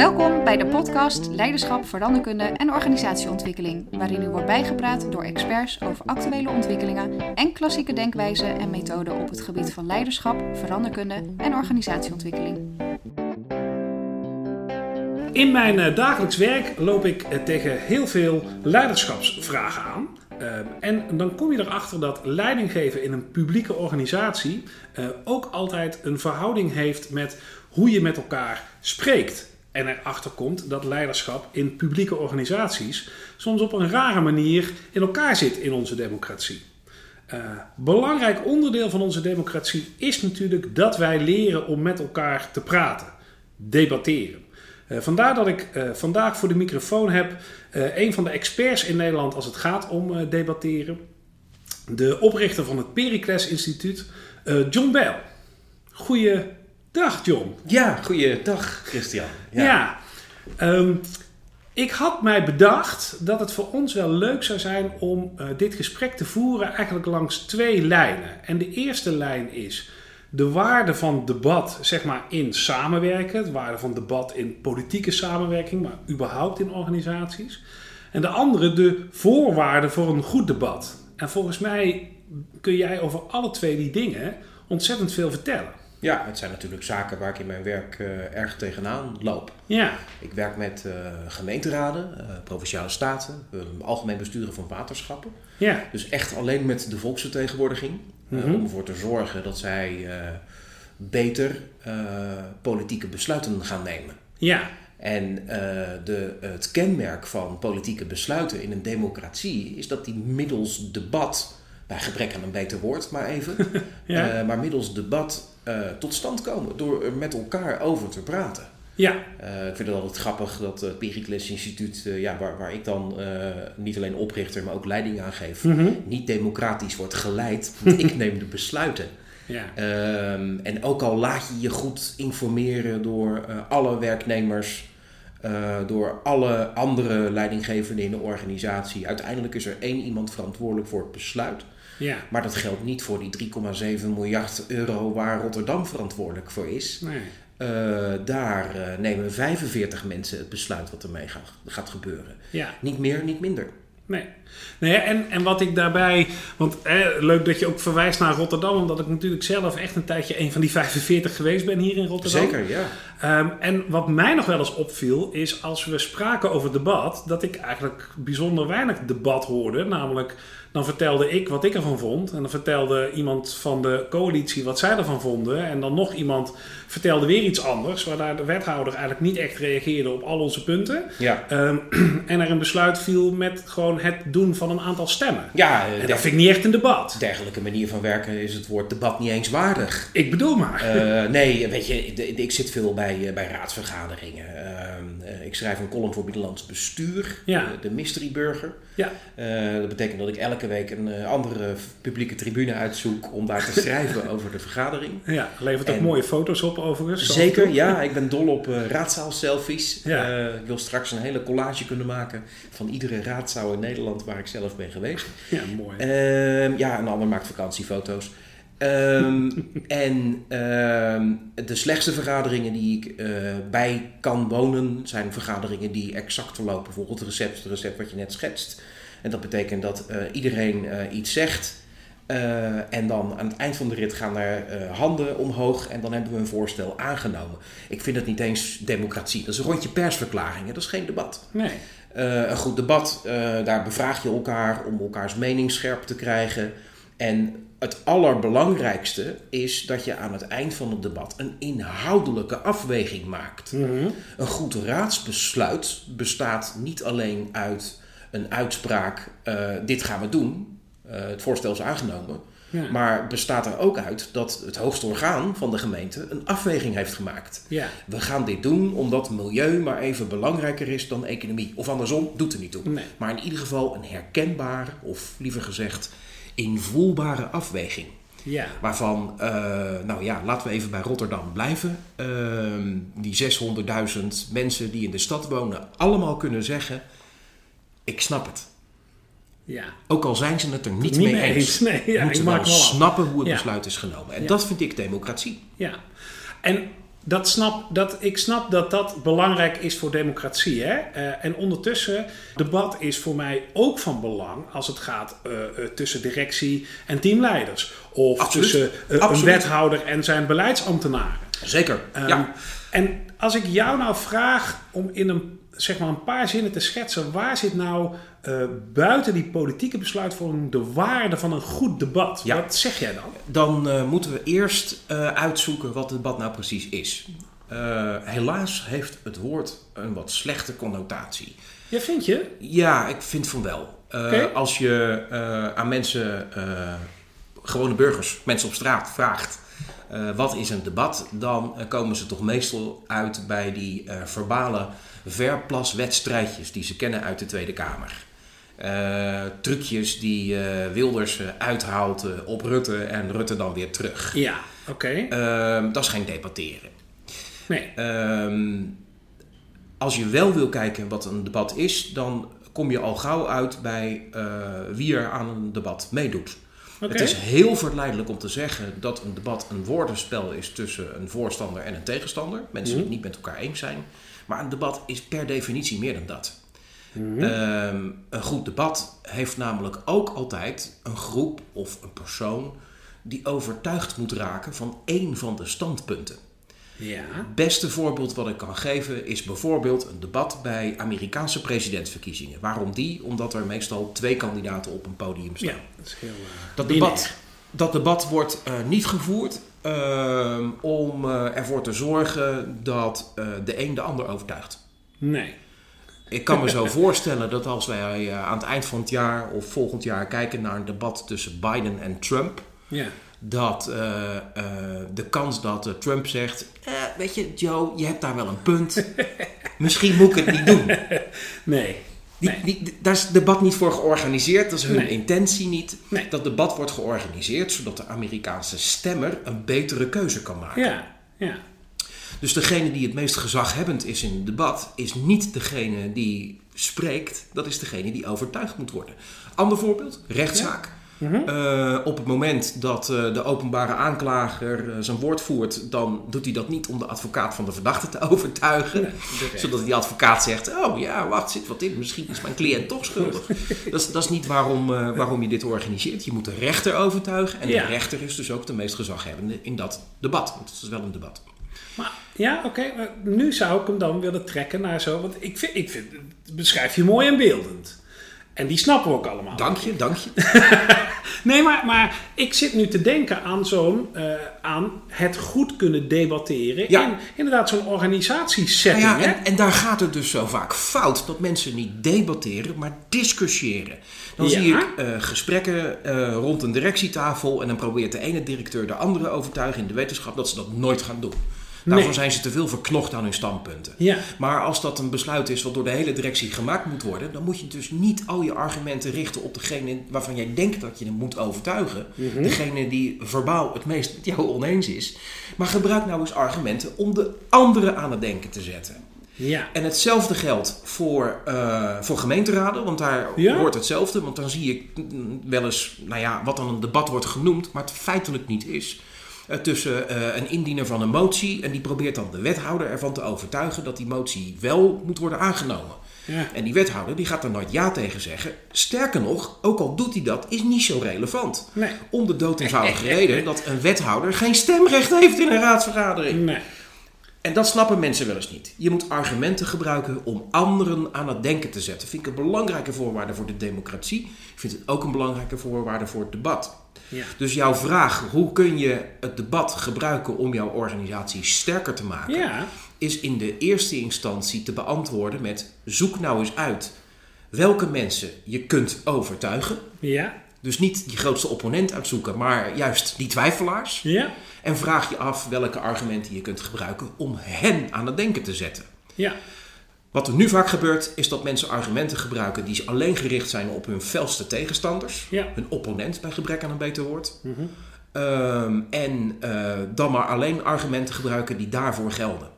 Welkom bij de podcast Leiderschap, Veranderkunde en Organisatieontwikkeling, waarin u wordt bijgepraat door experts over actuele ontwikkelingen en klassieke denkwijzen en methoden op het gebied van leiderschap, veranderkunde en organisatieontwikkeling. In mijn uh, dagelijks werk loop ik uh, tegen heel veel leiderschapsvragen aan. Uh, en dan kom je erachter dat leidinggeven in een publieke organisatie ook altijd een verhouding heeft met hoe je met elkaar spreekt. En erachter komt dat leiderschap in publieke organisaties soms op een rare manier in elkaar zit in onze democratie. Uh, belangrijk onderdeel van onze democratie is natuurlijk dat wij leren om met elkaar te praten, debatteren. Uh, vandaar dat ik uh, vandaag voor de microfoon heb een van de experts in Nederland als het gaat om debatteren. De oprichter van het Pericles Instituut, John Bell. Goeie Dag John. Ja, goeiedag Christian. Ja, ja um, ik had mij bedacht dat het voor ons wel leuk zou zijn om uh, dit gesprek te voeren eigenlijk langs twee lijnen. En de eerste lijn is de waarde van debat zeg maar in samenwerken, de waarde van debat in politieke samenwerking, maar überhaupt in organisaties. En de andere de voorwaarden voor een goed debat. En volgens mij kun jij over alle twee die dingen ontzettend veel vertellen. Ja, het zijn natuurlijk zaken waar ik in mijn werk uh, erg tegenaan loop. Ja. Ik werk met uh, gemeenteraden, uh, provinciale staten, algemeen besturen van waterschappen. Ja. Dus echt alleen met de volksvertegenwoordiging. Mm -hmm. om ervoor te zorgen dat zij beter politieke besluiten gaan nemen. Ja. En de, het kenmerk van politieke besluiten in een democratie is dat die middels debat, bij gebrek aan een beter woord maar even, ja. maar middels debat uh, tot stand komen door er met elkaar over te praten. Ja. Uh, ik vind het altijd grappig dat het Pericles Instituut, uh, ja, waar, waar ik dan niet alleen oprichter, maar ook leiding aan geef, mm -hmm. niet democratisch wordt geleid. Want ik neem de besluiten. Ja. Uh, en ook al laat je je goed informeren door alle werknemers, door alle andere leidinggevenden in de organisatie. Uiteindelijk is er één iemand verantwoordelijk voor het besluit. Ja. Maar dat geldt niet voor die 3,7 miljard euro waar Rotterdam verantwoordelijk voor is. Nee. Uh, daar uh, nemen 45 mensen het besluit wat ermee gaat, gaat gebeuren. Ja. Niet meer, niet minder. Nee. nee en, en wat ik daarbij. Want eh, leuk dat je ook verwijst naar Rotterdam, omdat ik natuurlijk zelf echt een tijdje een van die 45 geweest ben hier in Rotterdam. Zeker, ja. Um, en wat mij nog wel eens opviel, is als we spraken over debat, dat ik eigenlijk bijzonder weinig debat hoorde. Namelijk, dan vertelde ik wat ik ervan vond. En dan vertelde iemand van de coalitie wat zij ervan vonden. En dan nog iemand vertelde weer iets anders. Waardoor de wethouder eigenlijk niet echt reageerde op al onze punten. Ja. Um, en er een besluit viel met gewoon het doen van een aantal stemmen. Ja, en dat vind ik niet echt een debat. Dergelijke manier van werken is het woord debat niet eens waardig. Ik bedoel maar. Uh, nee, weet je, ik zit veel bij, bij raadsvergaderingen. Uh, ik schrijf een column voor Binnenlands Bestuur, ja. de, de Mystery Burger. Ja. Uh, dat betekent dat ik elke week een uh, andere publieke tribune uitzoek om daar te schrijven over de vergadering. Ja, levert ook en mooie foto's op overigens. Zeker, ja. Ik ben dol op uh, raadzaal-selfies. Ja. ik wil straks een hele collage kunnen maken van iedere raadzaal in Nederland waar ik zelf ben geweest. Ja, mooi. Ehm, ja, een ander maakt vakantiefoto's. Um, en um, de slechtste vergaderingen die ik uh, bij kan wonen zijn vergaderingen die exact verlopen. Bijvoorbeeld het recept, het recept wat je net schetst. En dat betekent dat uh, iedereen uh, iets zegt. en dan aan het eind van de rit gaan er handen omhoog en dan hebben we een voorstel aangenomen. Ik vind dat niet eens democratie. Dat is een rondje persverklaringen, dat is geen debat. Nee. een goed debat, daar bevraag je elkaar om elkaars mening scherp te krijgen. En het allerbelangrijkste is dat je aan het eind van het debat een inhoudelijke afweging maakt. Mm -hmm. Een goed raadsbesluit bestaat niet alleen uit een uitspraak: uh, dit gaan we doen. Uh, het voorstel is aangenomen. Ja. Maar bestaat er ook uit dat het hoogste orgaan van de gemeente een afweging heeft gemaakt. Ja. We gaan dit doen omdat milieu maar even belangrijker is dan economie. Of andersom, doet er niet toe. Nee. Maar in ieder geval een herkenbare, of liever gezegd, invoelbare afweging. Ja. Waarvan, uh, nou ja, laten we even bij Rotterdam blijven. Uh, die 600.000 mensen die in de stad wonen, allemaal kunnen zeggen: Ik snap het. Ja. Ook al zijn ze het er niet, Niet mee eens. eens. Nee, ja, moeten ik wel snappen hoe het Ja. besluit is genomen. En Ja. dat vind ik democratie. Ja. En dat snap, dat, ik snap dat dat belangrijk is voor democratie. Hè? Eh, en ondertussen, debat is voor mij ook van belang als het gaat eh, eh, tussen directie en teamleiders. Of Absoluut. tussen een wethouder en zijn beleidsambtenaren. Zeker. Ehm, ja. En als ik jou nou vraag om in een, zeg maar een paar zinnen te schetsen, waar zit nou eh, buiten die politieke besluitvorming de waarde van een goed debat? Ja. Wat zeg jij dan? Dan eh, moeten we eerst eh, uitzoeken wat het debat nou precies is. Helaas heeft het woord een wat slechte connotatie. Ja, vind je? Ja, ik vind van wel. Als je aan mensen, gewone burgers, mensen op straat vraagt... eh, wat is een debat? Dan eh, komen ze toch meestal uit bij die eh, verbale verplaswedstrijdjes... die ze kennen uit de Tweede Kamer. Eh, trucjes die Wilders uithaalt op Rutte en Rutte dan weer terug. Ja, oké. Ehm, dat is geen debatteren. Nee. Ehm, als je wel wil kijken wat een debat is, dan kom je al gauw uit bij wie er aan een debat meedoet. Het is heel verleidelijk om te zeggen dat een debat een woordenspel is tussen een voorstander en een tegenstander. Mensen die het niet met elkaar eens zijn. Maar een debat is per definitie meer dan dat. Ehm, een goed debat heeft namelijk ook altijd een groep of een persoon die overtuigd moet raken van één van de standpunten. Ja. Het beste voorbeeld wat ik kan geven is bijvoorbeeld een debat bij Amerikaanse presidentsverkiezingen. Waarom die? Omdat er meestal twee kandidaten op een podium staan. Ja, dat is heel... eh, Dat, debat, dat debat wordt eh, niet gevoerd ehm, om eh, ervoor te zorgen dat de een de ander overtuigt. Nee. Ik kan me zo voorstellen dat als wij aan het eind van het jaar of volgend jaar kijken naar een debat tussen Biden en Trump, Ja. Dat eh, eh, de kans dat eh, Trump zegt: eh, Weet je, Joe, je hebt daar wel een punt. Misschien moet ik het niet doen. Nee. Die, Nee. die, daar is het debat niet voor georganiseerd, dat is hun Nee. intentie niet. Nee. Dat debat wordt georganiseerd zodat de Amerikaanse stemmer een betere keuze kan maken. Ja. Ja. Dus degene die het meest gezaghebbend is in het debat, is niet degene die spreekt, dat is degene die overtuigd moet worden. Ander voorbeeld, rechtszaak. Mhm. Eh, op het moment dat eh, de openbare aanklager eh, zijn woord voert, dan doet hij dat niet om de advocaat van de verdachte te overtuigen. Nee. Zodat die advocaat zegt, oh ja, wacht, zit wat in, misschien is mijn cliënt toch schuldig. dat, is, dat is niet waarom, waarom je dit organiseert. Je moet de rechter overtuigen en Ja. de rechter is dus ook de meest gezaghebbende in dat debat. Want het is wel een debat. Maar ja, oké. nu zou ik hem dan willen trekken naar zo. Want ik vind, ik vind beschrijf je mooi en beeldend. En die snappen we ook allemaal. Dank je, dank je. Nee, maar, maar ik zit nu te denken aan zo'n. eh, aan het goed kunnen debatteren. Ja. In inderdaad zo'n organisatiesetting. Nou ja, hè? en, en daar gaat het dus zo vaak fout dat mensen niet debatteren, maar discussiëren. Dan Ja. zie ik eh, gesprekken eh, rond een directietafel en dan probeert de ene directeur de andere overtuigen in de wetenschap dat ze dat nooit gaan doen. Daarvoor Nee. zijn ze te veel verknocht aan hun standpunten. Ja. Maar als dat een besluit is wat door de hele directie gemaakt moet worden, dan moet je dus niet al je argumenten richten op degene waarvan jij denkt dat je hem moet overtuigen. Mhm. Degene die verbaal het meest met jou oneens is. Maar gebruik nou eens argumenten om de anderen aan het denken te zetten. Ja. En hetzelfde geldt voor, eh, voor gemeenteraden, want daar Ja? hoort hetzelfde. Want dan zie ik mm, wel eens, nou ja, wat dan een debat wordt genoemd, maar het feitelijk niet is. Eh, tussen eh, een indiener van een motie en die probeert dan de wethouder ervan te overtuigen dat die motie wel moet worden aangenomen. Ja. En die wethouder die gaat er nooit ja tegen zeggen. Sterker nog, ook al doet hij dat, is niet zo relevant. Nee. Om de dood eenvoudige reden dat een wethouder geen stemrecht heeft in een raadsvergadering. Nee. En dat snappen mensen wel eens niet. Je moet argumenten gebruiken om anderen aan het denken te zetten. Vind ik een belangrijke voorwaarde voor de democratie. Ik vind het ook een belangrijke voorwaarde voor het debat. Ja. Dus jouw vraag, hoe kun je het debat gebruiken om jouw organisatie sterker te maken, Ja. is in de eerste instantie te beantwoorden met zoek nou eens uit welke mensen je kunt overtuigen. Ja. Dus niet die grootste opponent uitzoeken, maar juist die twijfelaars. Ja. En vraag je af welke argumenten je kunt gebruiken om hen aan het denken te zetten. Ja. Wat er nu vaak gebeurt, is dat mensen argumenten gebruiken die alleen gericht zijn op hun felste tegenstanders. Ja. Hun opponent, bij gebrek aan een beter woord. Mhm. Ehm, en eh, dan maar alleen argumenten gebruiken die daarvoor gelden.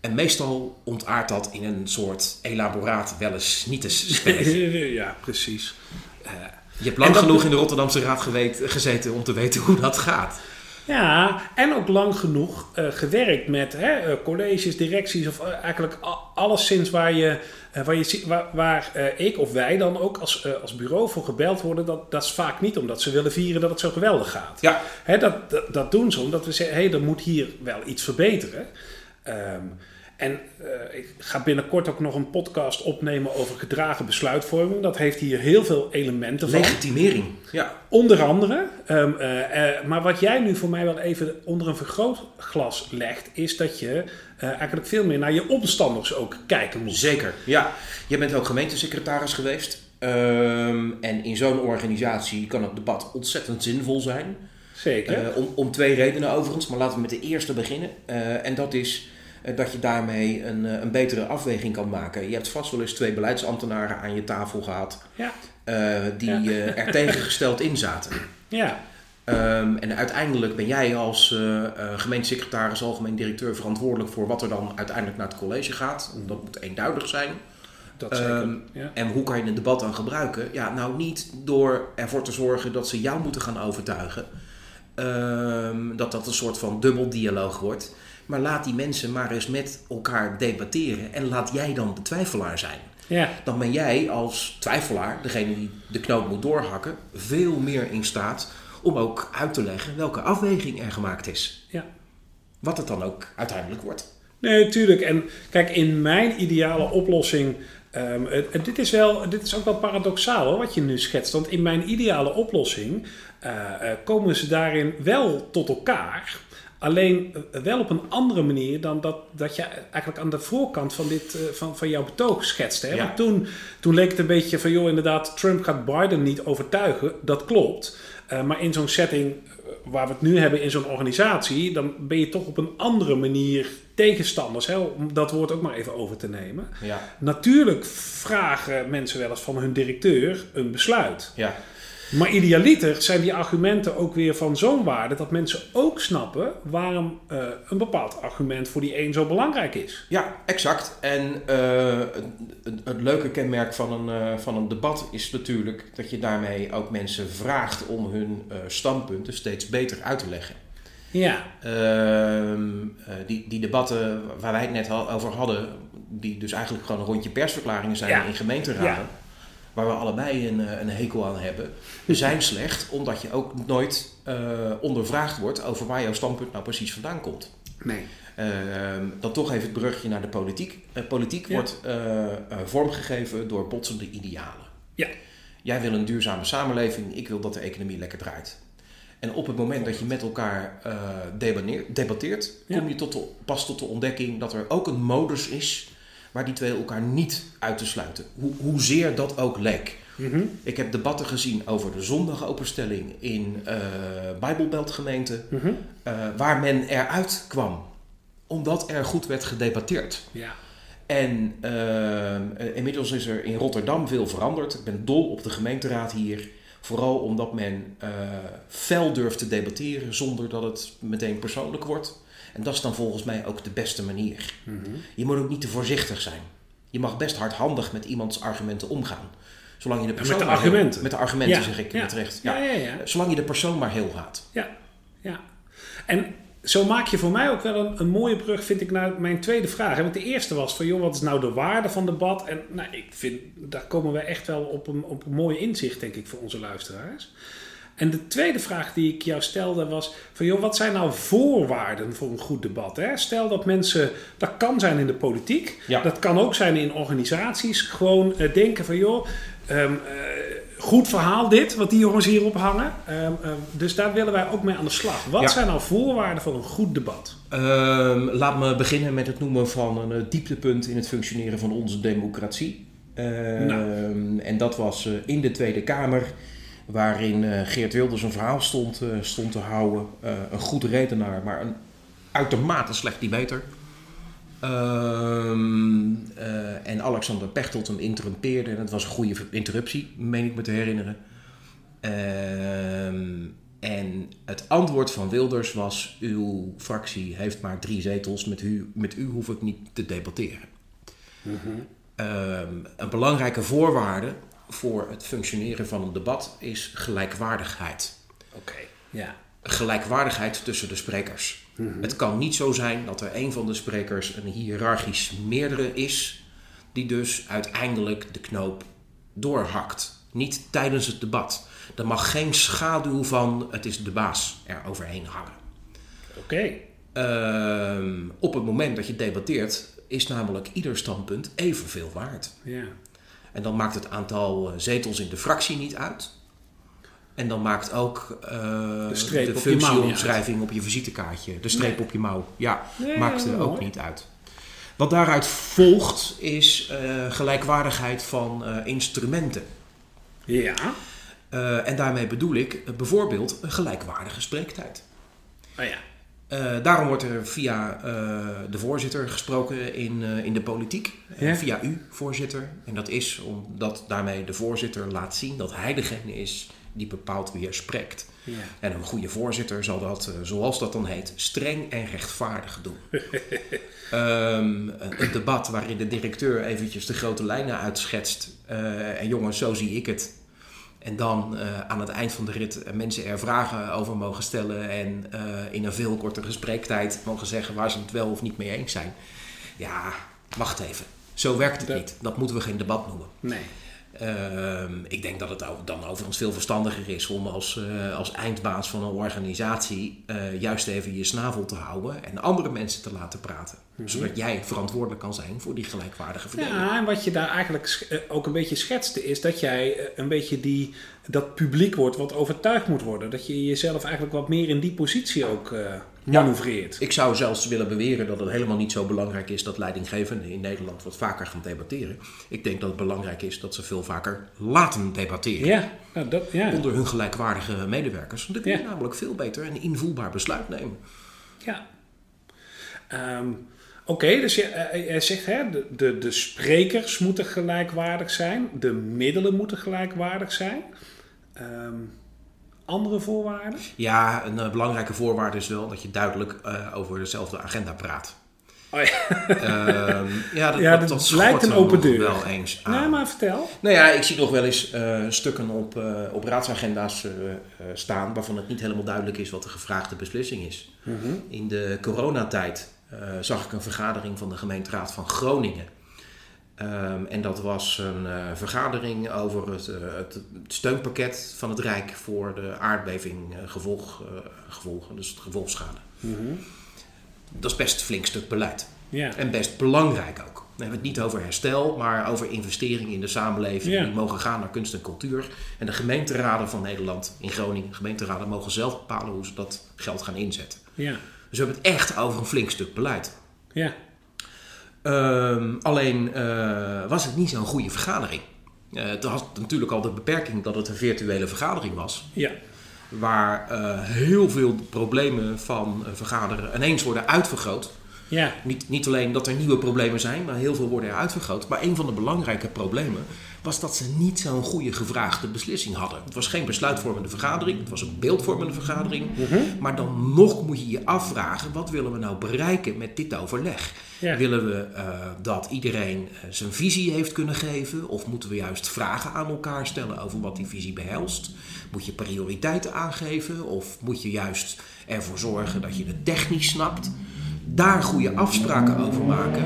En meestal ontaart dat in een soort elaboraat, wel eens niet eens ja, precies. Eh, Je hebt lang genoeg in de Rotterdamse Raad geweet- gezeten om te weten hoe dat gaat. Ja, en ook lang genoeg uh, gewerkt met hè, uh, colleges, directies of uh, eigenlijk alleszins waar je, waar, je, waar, waar ik of wij dan ook als, als bureau voor gebeld worden. Dat, dat is vaak niet omdat ze willen vieren dat het zo geweldig gaat. Ja. Hè, dat, dat, dat, doen ze omdat we zeggen, hé, hey, er moet hier wel iets verbeteren. Um, en uh, ik ga binnenkort ook nog een podcast opnemen over gedragen besluitvorming. Dat heeft hier heel veel elementen van. Legitimering, ja. Onder andere. Um, uh, uh, maar wat jij nu voor mij wel even onder een vergrootglas legt, is dat je eigenlijk veel meer naar je omstanders ook kijken moet. Zeker, ja. Je bent ook gemeentesecretaris geweest. Um, en in zo'n organisatie kan het debat ontzettend zinvol zijn. Zeker. om, om twee redenen overigens, maar laten we met de eerste beginnen. en dat is eh, dat je daarmee een, eh, een betere afweging kan maken. Je hebt vast wel eens twee beleidsambtenaren aan je tafel gehad ja. uh, die ja. er tegengesteld in zaten. Ja. Um, en uiteindelijk ben jij als uh, uh, gemeentesecretaris, algemeen directeur verantwoordelijk voor wat er dan uiteindelijk naar het college gaat. Dat moet eenduidig zijn. Dat zeker. Um, ja. En hoe kan je een debat dan gebruiken? Ja, nou niet door ervoor te zorgen dat ze jou moeten gaan overtuigen. Um, dat dat een soort van dubbeldialoog wordt. Maar laat die mensen maar eens met elkaar debatteren en laat jij dan de twijfelaar zijn. Ja. Dan ben jij als twijfelaar, degene die de knoop moet doorhakken, veel meer in staat om ook uit te leggen welke afweging er gemaakt is. Ja. Wat het dan ook uiteindelijk wordt. Nee, natuurlijk. En kijk, in mijn ideale oplossing. Um, het, dit, is wel, dit is ook wel paradoxaal hoor, wat je nu schetst. Want in mijn ideale oplossing uh, uh, komen ze daarin wel tot elkaar. Alleen wel op een andere manier dan dat, dat je eigenlijk aan de voorkant van, dit, uh, van, van jouw betoog schetste. Hè? Ja. Want toen, toen leek het een beetje van, joh, inderdaad, Trump gaat Biden niet overtuigen. Dat klopt. Uh, maar in zo'n setting waar we het nu hebben in zo'n organisatie, dan ben je toch op een andere manier tegenstanders. Hè? Om dat woord ook maar even over te nemen. Ja. Natuurlijk vragen mensen wel eens van hun directeur een besluit. Ja. Maar idealiter zijn die argumenten ook weer van zo'n waarde dat mensen ook snappen waarom uh, een bepaald argument voor die een zo belangrijk is. Ja, exact. En uh, het, het, leuke kenmerk van een, uh, van een debat is natuurlijk dat je daarmee ook mensen vraagt om hun standpunten steeds beter uit te leggen. Ja. Ehm, die, die debatten waar wij het net al over hadden, die dus eigenlijk gewoon een rondje persverklaringen zijn Ja. in gemeenteraden. Ja. Waar we allebei een, eh, een hekel aan hebben. zijn slecht omdat je ook nooit eh, ondervraagd wordt over waar jouw standpunt nou precies vandaan komt. Nee. Ehm, dan toch even het brugje naar de politiek. Eh, politiek Ja. wordt vormgegeven door botsende idealen. Ja. Jij wil een duurzame samenleving, ik wil dat de economie lekker draait. En op het moment dat je met elkaar debatteert, kom je tot de, pas tot de ontdekking dat er ook een modus is waar die twee elkaar niet uit te sluiten. Hoe, hoezeer dat ook leek. Mhm. Ik heb debatten gezien over de zondagopenstelling in eh Bijbelbeltgemeenten, Mhm. eh, waar men eruit kwam, omdat er goed werd gedebatteerd. Ja. En eh, inmiddels is er in Rotterdam veel veranderd. Ik ben dol op de gemeenteraad hier. Vooral omdat men fel durft te debatteren zonder dat het meteen persoonlijk wordt. En dat is dan volgens mij ook de beste manier. Mhm. Je moet ook niet te voorzichtig zijn. Je mag best hardhandig met iemands argumenten omgaan. Zolang je de met persoon de maar heel- argumenten. met de argumenten Ja, zeg ik ja. terecht. Ja, Ja. ja, ja. Zolang je de persoon maar heel gaat. Ja, ja. En zo maak je voor mij ook wel een, een mooie brug, vind ik, naar mijn tweede vraag. Want de eerste was van, joh, wat is nou de waarde van debat? En nou, ik vind, daar komen we echt wel op een, op een mooi inzicht, denk ik, voor onze luisteraars. En de tweede vraag die ik jou stelde was van, joh, wat zijn nou voorwaarden voor een goed debat? Hè? Stel dat mensen, dat kan zijn in de politiek, Ja. dat kan ook zijn in organisaties, gewoon eh, denken van, joh, ehm, eh, goed verhaal dit, wat die jongens hierop hangen. Ehm, ehm, dus daar willen wij ook mee aan de slag. Wat Ja. zijn nou voorwaarden voor een goed debat? Laat me beginnen met het noemen van een eh, dieptepunt in het functioneren van onze democratie. Nou. En dat was in de Tweede Kamer, waarin eh, Geert Wilders een verhaal stond, eh, stond te houden. Eh, een goed redenaar, maar een uitermate slecht debater. Ehm, eh, en Alexander Pechtold hem interrumpeerde. En het was een goede interruptie, meen ik me te herinneren. Ehm, en het antwoord van Wilders was: Uw fractie heeft maar drie zetels, met u, met u hoef ik niet te debatteren. Ehm, een belangrijke voorwaarde voor het functioneren van een debat is gelijkwaardigheid. Oké, ja. gelijkwaardigheid tussen de sprekers. Het kan niet zo zijn dat er een van de sprekers een hiërarchisch meerdere is, die dus uiteindelijk de knoop doorhakt. Niet tijdens het debat. Er mag geen schaduw van het is de baas er overheen hangen. Oké. Ehm, op het moment dat je debatteert, is namelijk ieder standpunt evenveel waard. Ja. En dan maakt het aantal eh, zetels in de fractie niet uit. En dan maakt ook eh, De de functieomschrijving op je visitekaartje, de streep Nee. op je mouw, ja, Nee, maakt er ook niet uit. Wat daaruit volgt is eh, gelijkwaardigheid van instrumenten. Ja. En daarmee bedoel ik bijvoorbeeld een gelijkwaardige spreektijd. Oh ja. Eh, daarom wordt er via eh, de voorzitter gesproken in, eh, in de politiek. Ja. via u, voorzitter. En dat is omdat daarmee de voorzitter laat zien dat hij degene is die bepaalt wie er spreekt. Ja. En een goede voorzitter zal dat, zoals dat dan heet, streng en rechtvaardig doen. Ehm, een debat waarin de directeur eventjes de grote lijnen uitschetst. en jongens, zo zie ik het. En dan eh, aan het eind van de rit eh, mensen er vragen over mogen stellen. En eh, in een veel kortere spreektijd mogen zeggen waar ze het wel of niet mee eens zijn. Ja, wacht even. Zo werkt het Dat- niet. Dat moeten we geen debat noemen. Nee. Ehm, ik denk dat het dan overigens veel verstandiger is om als, eh, als eindbaas van een organisatie eh, juist even je snavel te houden en andere mensen te laten praten. Zodat jij verantwoordelijk kan zijn voor die gelijkwaardige verdeling. Ja, en wat je daar eigenlijk eh, ook een beetje schetste, is dat jij een beetje die, dat publiek wordt wat overtuigd moet worden. Dat je jezelf eigenlijk wat meer in die positie ook eh manoeuvreert. Ik zou zelfs willen beweren dat het helemaal niet zo belangrijk is dat leidinggevenden in Nederland wat vaker gaan debatteren. Ik denk dat het belangrijk is dat ze veel vaker laten debatteren. Ja, nou, dat, ja. Onder hun gelijkwaardige medewerkers. Dan kun je Ja. namelijk veel beter een invoelbaar besluit nemen. ja. Ehm, Oké, dus je, eh, jij zegt hè, de, de, de sprekers moeten gelijkwaardig zijn, de middelen moeten gelijkwaardig zijn. Ehm, andere voorwaarden? Ja, een eh, belangrijke voorwaarde is wel dat je duidelijk eh, over dezelfde agenda praat. Oh ja. Ehm, ja, dat, Ja, dat, lijkt een open deur. wel eens aan. Nee, maar vertel. Nou ja, ik zie nog wel eens eh, stukken op, eh, op raadsagenda's eh, eh, staan waarvan het niet helemaal duidelijk is wat de gevraagde beslissing is. In de coronatijd eh, zag ik een vergadering van de gemeenteraad van Groningen. Ehm, en dat was een eh, vergadering over het, eh, het steunpakket van het Rijk voor de aardbeving eh, gevolg, eh, gevolgen, dus het gevolgschade. Dat is best een flink stuk beleid. En best belangrijk ook. We hebben het niet over herstel, maar over investeringen in de samenleving. Die mogen gaan naar kunst en cultuur. En de gemeenteraden van Nederland in Groningen, gemeenteraden, mogen zelf bepalen hoe ze dat geld gaan inzetten. Ja. Dus we hebben het echt over een flink stuk beleid. Ja. Ehm, alleen eh, was het niet zo'n goede vergadering. Eh, het had natuurlijk al de beperking dat het een virtuele vergadering was. Ja. Waar eh, heel veel problemen van vergaderen ineens worden uitvergroot. Ja. Niet, niet alleen dat er nieuwe problemen zijn, maar heel veel worden er uitvergroot. Maar een van de belangrijke problemen was dat ze niet zo'n goede gevraagde beslissing hadden. Het was geen besluitvormende vergadering, het was een beeldvormende vergadering. Maar dan nog moet je je afvragen, wat willen we nou bereiken met dit overleg? Ja. Willen we eh, dat iedereen eh, zijn visie heeft kunnen geven? Of moeten we juist vragen aan elkaar stellen over wat die visie behelst? Moet je prioriteiten aangeven? Of moet je juist ervoor zorgen dat je het technisch snapt? Daar goede afspraken over maken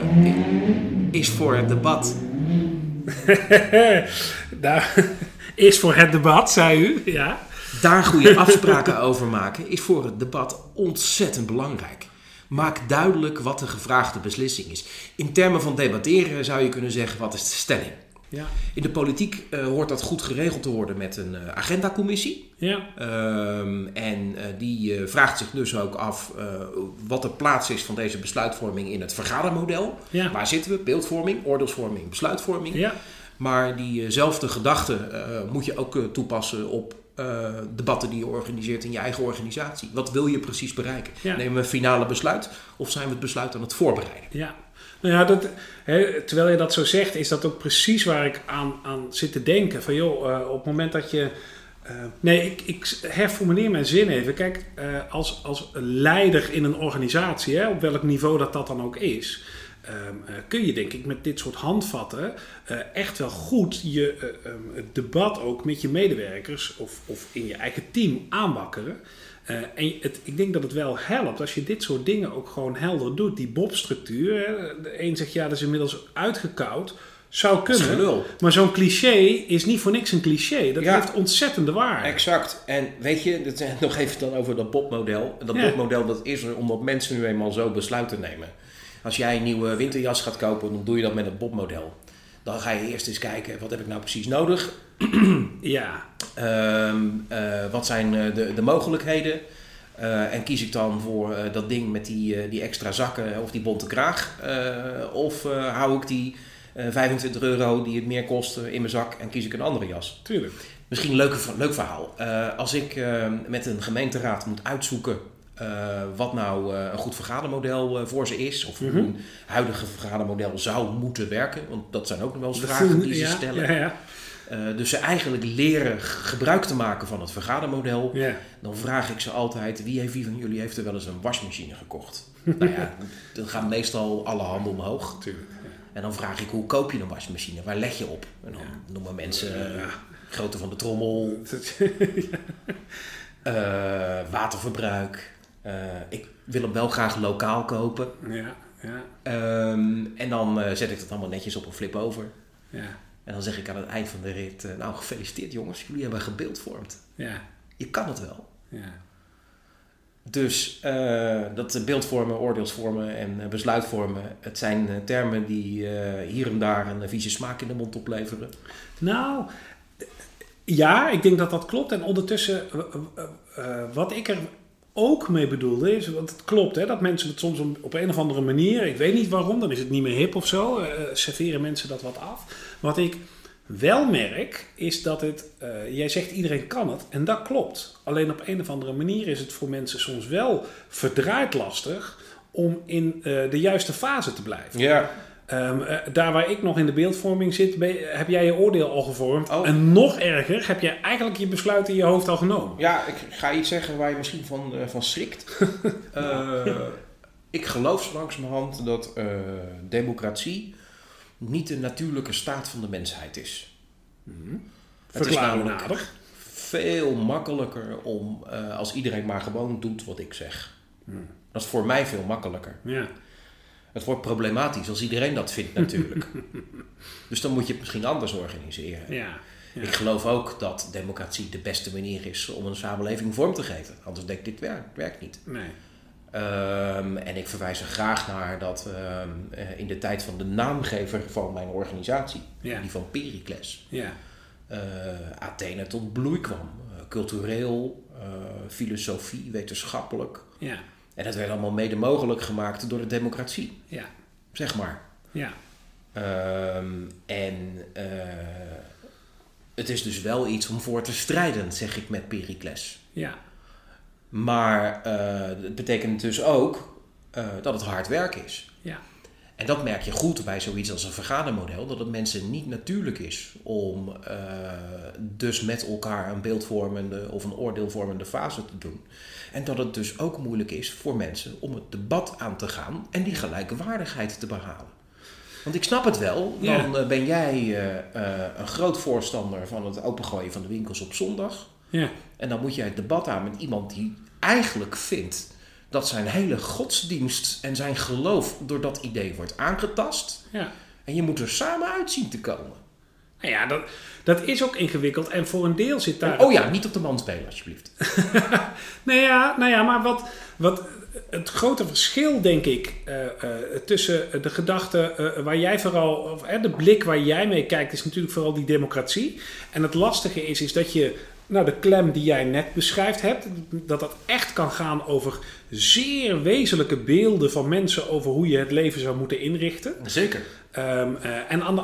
is voor het debat. Daar is voor het debat, zei u. Ja. Daar goede afspraken over maken is voor het debat ontzettend belangrijk. Maak duidelijk wat de gevraagde beslissing is. In termen van debatteren zou je kunnen zeggen: wat is de stelling? Ja. In de politiek eh, hoort dat goed geregeld te worden met een eh, agendacommissie. Ja. Ehm, en eh, die vraagt zich dus ook af wat de plaats is van deze besluitvorming in het vergadermodel. Ja. Waar zitten we? Beeldvorming, oordeelsvorming, besluitvorming. Ja. Maar diezelfde gedachte moet je ook toepassen op eh, debatten die je organiseert in je eigen organisatie. Wat wil je precies bereiken? Ja. Nemen we een finale besluit of zijn we het besluit aan het voorbereiden? Ja. Nou ja, dat, hè, terwijl je dat zo zegt, is dat ook precies waar ik aan, aan zit te denken. Van joh, eh, op het moment dat je. eh, nee, ik, ik herformuleer mijn zin even. Kijk, als, als leider in een organisatie, hè, op welk niveau dat dat dan ook is. Ehm, eh, kun je denk ik met dit soort handvatten eh, echt wel goed je eh, ehm, het debat ook met je medewerkers of, of in je eigen team aanwakkeren. Eh, en het, ik denk dat het wel helpt als je dit soort dingen ook gewoon helder doet. Die Bob-structuur. De een zegt ja, dat is inmiddels uitgekoud. Zou kunnen. Maar zo'n cliché is niet voor niks een cliché. Dat Ja. heeft ontzettende waarde. Exact. En weet je, dat, nog even dan over dat Bob-model. Dat Ja. Bob-model dat is er omdat mensen nu eenmaal zo besluiten nemen. Als jij een nieuwe winterjas gaat kopen, dan doe je dat met het Bob-model. Dan ga je eerst eens kijken, wat heb ik nou precies nodig? Ja, Ehm, eh, wat zijn eh, de, de mogelijkheden? Eh, en kies ik dan voor dat ding met die, die extra zakken of die bonte kraag? Of hou ik die eh, 25 euro die het meer kost in mijn zak en kies ik een andere jas? tuurlijk. Misschien een leuk verhaal. Als ik met een gemeenteraad moet uitzoeken eh, wat nou eh, een goed vergadermodel eh, voor ze is, of Mhm. hoe een huidige vergadermodel zou moeten werken, want dat zijn ook nog wel eens vragen die ze ja, stellen. Ja, ja, dus ze eigenlijk leren gebruik te maken van het vergadermodel. Dan vraag ik ze altijd, wie, heeft, wie van jullie heeft er wel eens een wasmachine gekocht? nou ja, dan gaan meestal alle handen omhoog. tuurlijk. En dan vraag ik, hoe koop je een wasmachine? Waar leg je op? En dan noemen mensen Ja. grootte van de trommel, waterverbruik. Eh, ik wil hem wel graag lokaal kopen. Ja, ja, Ehm, en dan eh, zet ik dat allemaal netjes op een flip over. ja, En dan zeg ik aan het eind van de rit, eh, nou gefeliciteerd jongens, jullie hebben gebeeldvormd. ja, Je kan het wel. ja. Dus dat beeldvormen, oordeelsvormen en besluitvormen, het zijn termen die hier en daar een vieze smaak in de mond opleveren. Nou, ja, ik denk dat dat klopt. En ondertussen, wat ik er ook mee bedoelde, is, want het klopt, hè, dat mensen het soms op, een of andere manier, ik weet niet waarom, dan is het niet meer hip of zo, eh, serveren mensen dat wat af. Wat ik wel merk, is dat het, eh, jij zegt iedereen kan het, en dat klopt. Alleen op een of andere manier is het voor mensen soms wel verdraaid lastig om in eh, de juiste fase te blijven. Ja. Ehm, eh, daar waar ik nog in de beeldvorming zit, ben heb jij je oordeel al gevormd. Oh. En nog erger, heb jij eigenlijk je besluit in je hoofd al genomen. Ja, ik ga iets zeggen waar je misschien van, eh, van schrikt. Eh, ik geloof zo langzamerhand dat democratie niet de natuurlijke staat van de mensheid is. Het is namelijk veel makkelijker om, als iedereen maar gewoon doet wat ik zeg. Dat is voor mij veel makkelijker. Ja. Het wordt problematisch als iedereen dat vindt natuurlijk. dus dan moet je het misschien anders organiseren. Ja. Ja. Ik geloof ook dat democratie de beste manier is om een samenleving vorm te geven. Anders denk ik, dit werkt, werkt niet. Nee. Ehm, en ik verwijs er graag naar dat ehm, eh, in de tijd van de naamgever van mijn organisatie, Ja. die van Pericles, Ja. eh, Athene tot bloei kwam. Eh, cultureel, filosofie, wetenschappelijk. Ja. En dat werd allemaal mede mogelijk gemaakt door de democratie, Ja. zeg maar. Ja. Ehm, en eh, het is dus wel iets om voor te strijden, zeg ik met Pericles. Ja. Maar eh, het betekent dus ook eh, dat het hard werk is. Ja. En dat merk je goed bij zoiets als een vergadermodel, dat het mensen niet natuurlijk is om eh, dus met elkaar een beeldvormende of een oordeelvormende fase te doen. En dat het dus ook moeilijk is voor mensen om het debat aan te gaan en die gelijkwaardigheid te behalen. Want ik snap het wel, dan eh, ben jij eh, een groot voorstander van het opengooien van de winkels op zondag. Ja. En dan moet jij het debat aan met iemand die eigenlijk vindt dat zijn hele godsdienst en zijn geloof door dat idee wordt aangetast. Ja. En je moet er samen uit zien te komen. Nou ja, dat, dat is ook ingewikkeld. En voor een deel zit daar... Oh ja, niet op de man spelen alsjeblieft. Nou ja, nou ja maar wat, wat het grote verschil, denk ik, eh, eh, tussen de gedachte eh, waar jij vooral, of de blik waar jij mee kijkt, is natuurlijk vooral die democratie. En het lastige is, is dat je, nou, de klem die jij net beschrijft hebt, dat dat echt kan gaan over zeer wezenlijke beelden van mensen over hoe je het leven zou moeten inrichten. Zeker. Ehm, eh, en, aan de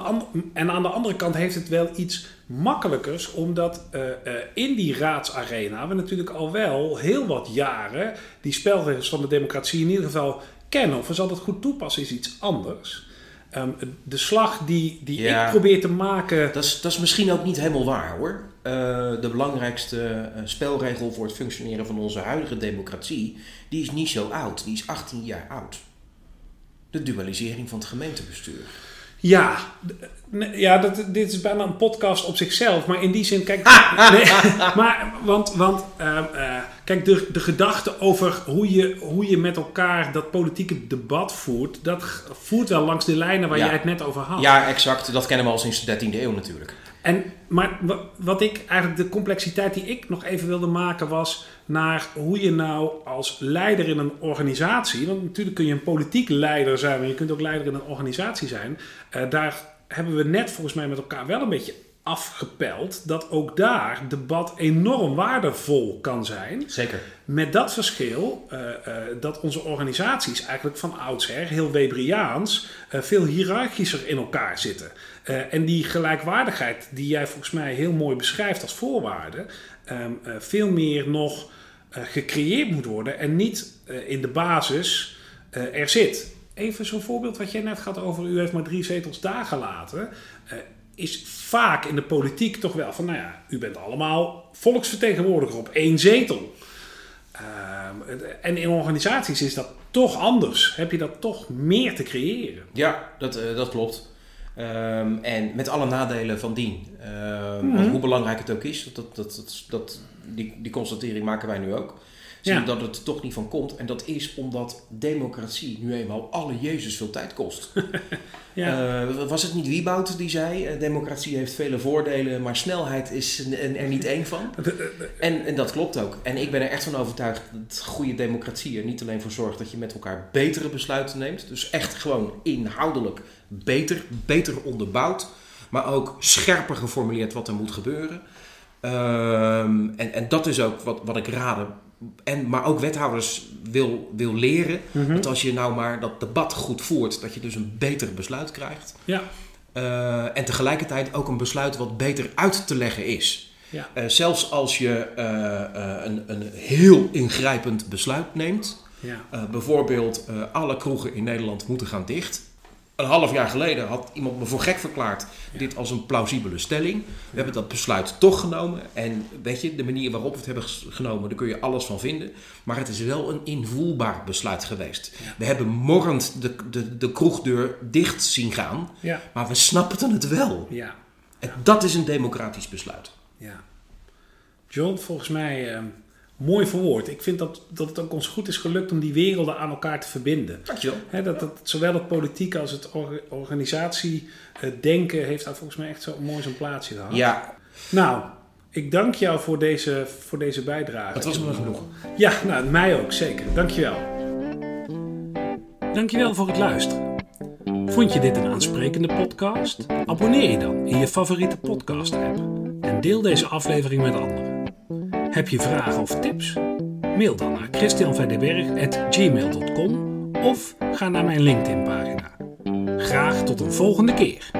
en aan de andere kant heeft het wel iets makkelijkers, omdat eh, eh, in die raadsarena we natuurlijk al wel heel wat jaren die spelregels van de democratie in ieder geval kennen. Of we zal dat goed toepassen, is iets anders. Ehm, de slag die, die Ja. ik probeer te maken. Dat is, dat is misschien ook niet helemaal waar hoor. Eh, de belangrijkste eh, spelregel voor het functioneren van onze huidige democratie, die is niet zo oud. Die is 18 jaar oud. De dualisering van het gemeentebestuur. Ja, ja dat, dit is bijna een podcast op zichzelf. Maar in die zin, kijk. nee, maar, want, want uh, uh, kijk, de, de gedachte over hoe je, hoe je met elkaar dat politieke debat voert. dat voert wel langs de lijnen waar Ja. jij het net over had. Ja, exact. Dat kennen we al sinds de 13e eeuw natuurlijk. En, maar wa- wat ik eigenlijk, de complexiteit die ik nog even wilde maken was naar hoe je nou als leider in een organisatie, want natuurlijk kun je een politiek leider zijn, maar je kunt ook leider in een organisatie zijn. Eh, daar hebben we net volgens mij met elkaar wel een beetje afgepeld dat ook daar debat enorm waardevol kan zijn. Zeker. Met dat verschil eh, eh, dat onze organisaties eigenlijk van oudsher, heel Webriaans, eh, veel hiërarchischer in elkaar zitten. En die gelijkwaardigheid die jij volgens mij heel mooi beschrijft als voorwaarde, ehm, eh, veel meer nog gecreëerd moet worden en niet in de basis er zit. Even zo'n voorbeeld wat jij net had over u heeft maar drie zetels daar gelaten. Eh, is vaak in de politiek toch wel van, nou ja, u bent allemaal volksvertegenwoordiger op één zetel. Ehm, en in organisaties is dat toch anders. Heb je dat toch meer te creëren? Ja, dat, eh, dat klopt. Ehm, en met alle nadelen van dien. Ehm, Mhm. hoe belangrijk het ook is, dat, dat, dat, dat- die, die constatering maken wij nu ook. Zien Ja. dat het er toch niet van komt. En dat is omdat democratie nu eenmaal alle Jezus veel tijd kost. Ja. Eh, was het niet Wieboud die zei, eh, democratie heeft vele voordelen, maar snelheid is er er niet één van? En, en dat klopt ook. En ik ben er echt van overtuigd dat goede democratie er niet alleen voor zorgt dat je met elkaar betere besluiten neemt. Dus echt gewoon inhoudelijk beter, beter onderbouwd. Maar ook scherper geformuleerd wat er moet gebeuren. Ehm, en, en dat is ook wat, wat ik raden. En, maar ook wethouders wil, wil leren. Mhm. Dat als je nou maar dat debat goed voert, dat je dus een beter besluit krijgt. Ja. Eh, en tegelijkertijd ook een besluit wat beter uit te leggen is. Ja. Eh, zelfs als je eh, een, een heel ingrijpend besluit neemt. Ja. Bijvoorbeeld, alle kroegen in Nederland moeten gaan dicht. Een half jaar geleden had iemand me voor gek verklaard. Dit als een plausibele stelling. We hebben dat besluit toch genomen. En weet je, de manier waarop we het hebben genomen, daar kun je alles van vinden. Maar het is wel een invoelbaar besluit geweest. We hebben morrend de, de, de kroegdeur dicht zien gaan. Ja. Maar we snapten het wel. Ja. En dat is een democratisch besluit. ja. John, volgens mij ehm, mooi verwoord. Ik vind dat, dat het ook ons goed is gelukt om die werelden aan elkaar te verbinden. Dankjewel. Dat, dat, zowel het politiek als het orga- organisatie eh, denken heeft daar volgens mij echt zo mooi zijn plaatsje gehad. Ja, Nou, ik dank jou voor deze, voor deze bijdrage. het was me genoeg. Ja, nou, mij ook, zeker. Dankjewel. Dankjewel voor het luisteren. Vond je dit een aansprekende podcast? Abonneer je dan in je favoriete podcast-app en deel deze aflevering met anderen. Heb je vragen of tips? Mail dan naar christianverdeberg.gmail.com of ga naar mijn LinkedIn-pagina. Graag tot een volgende keer.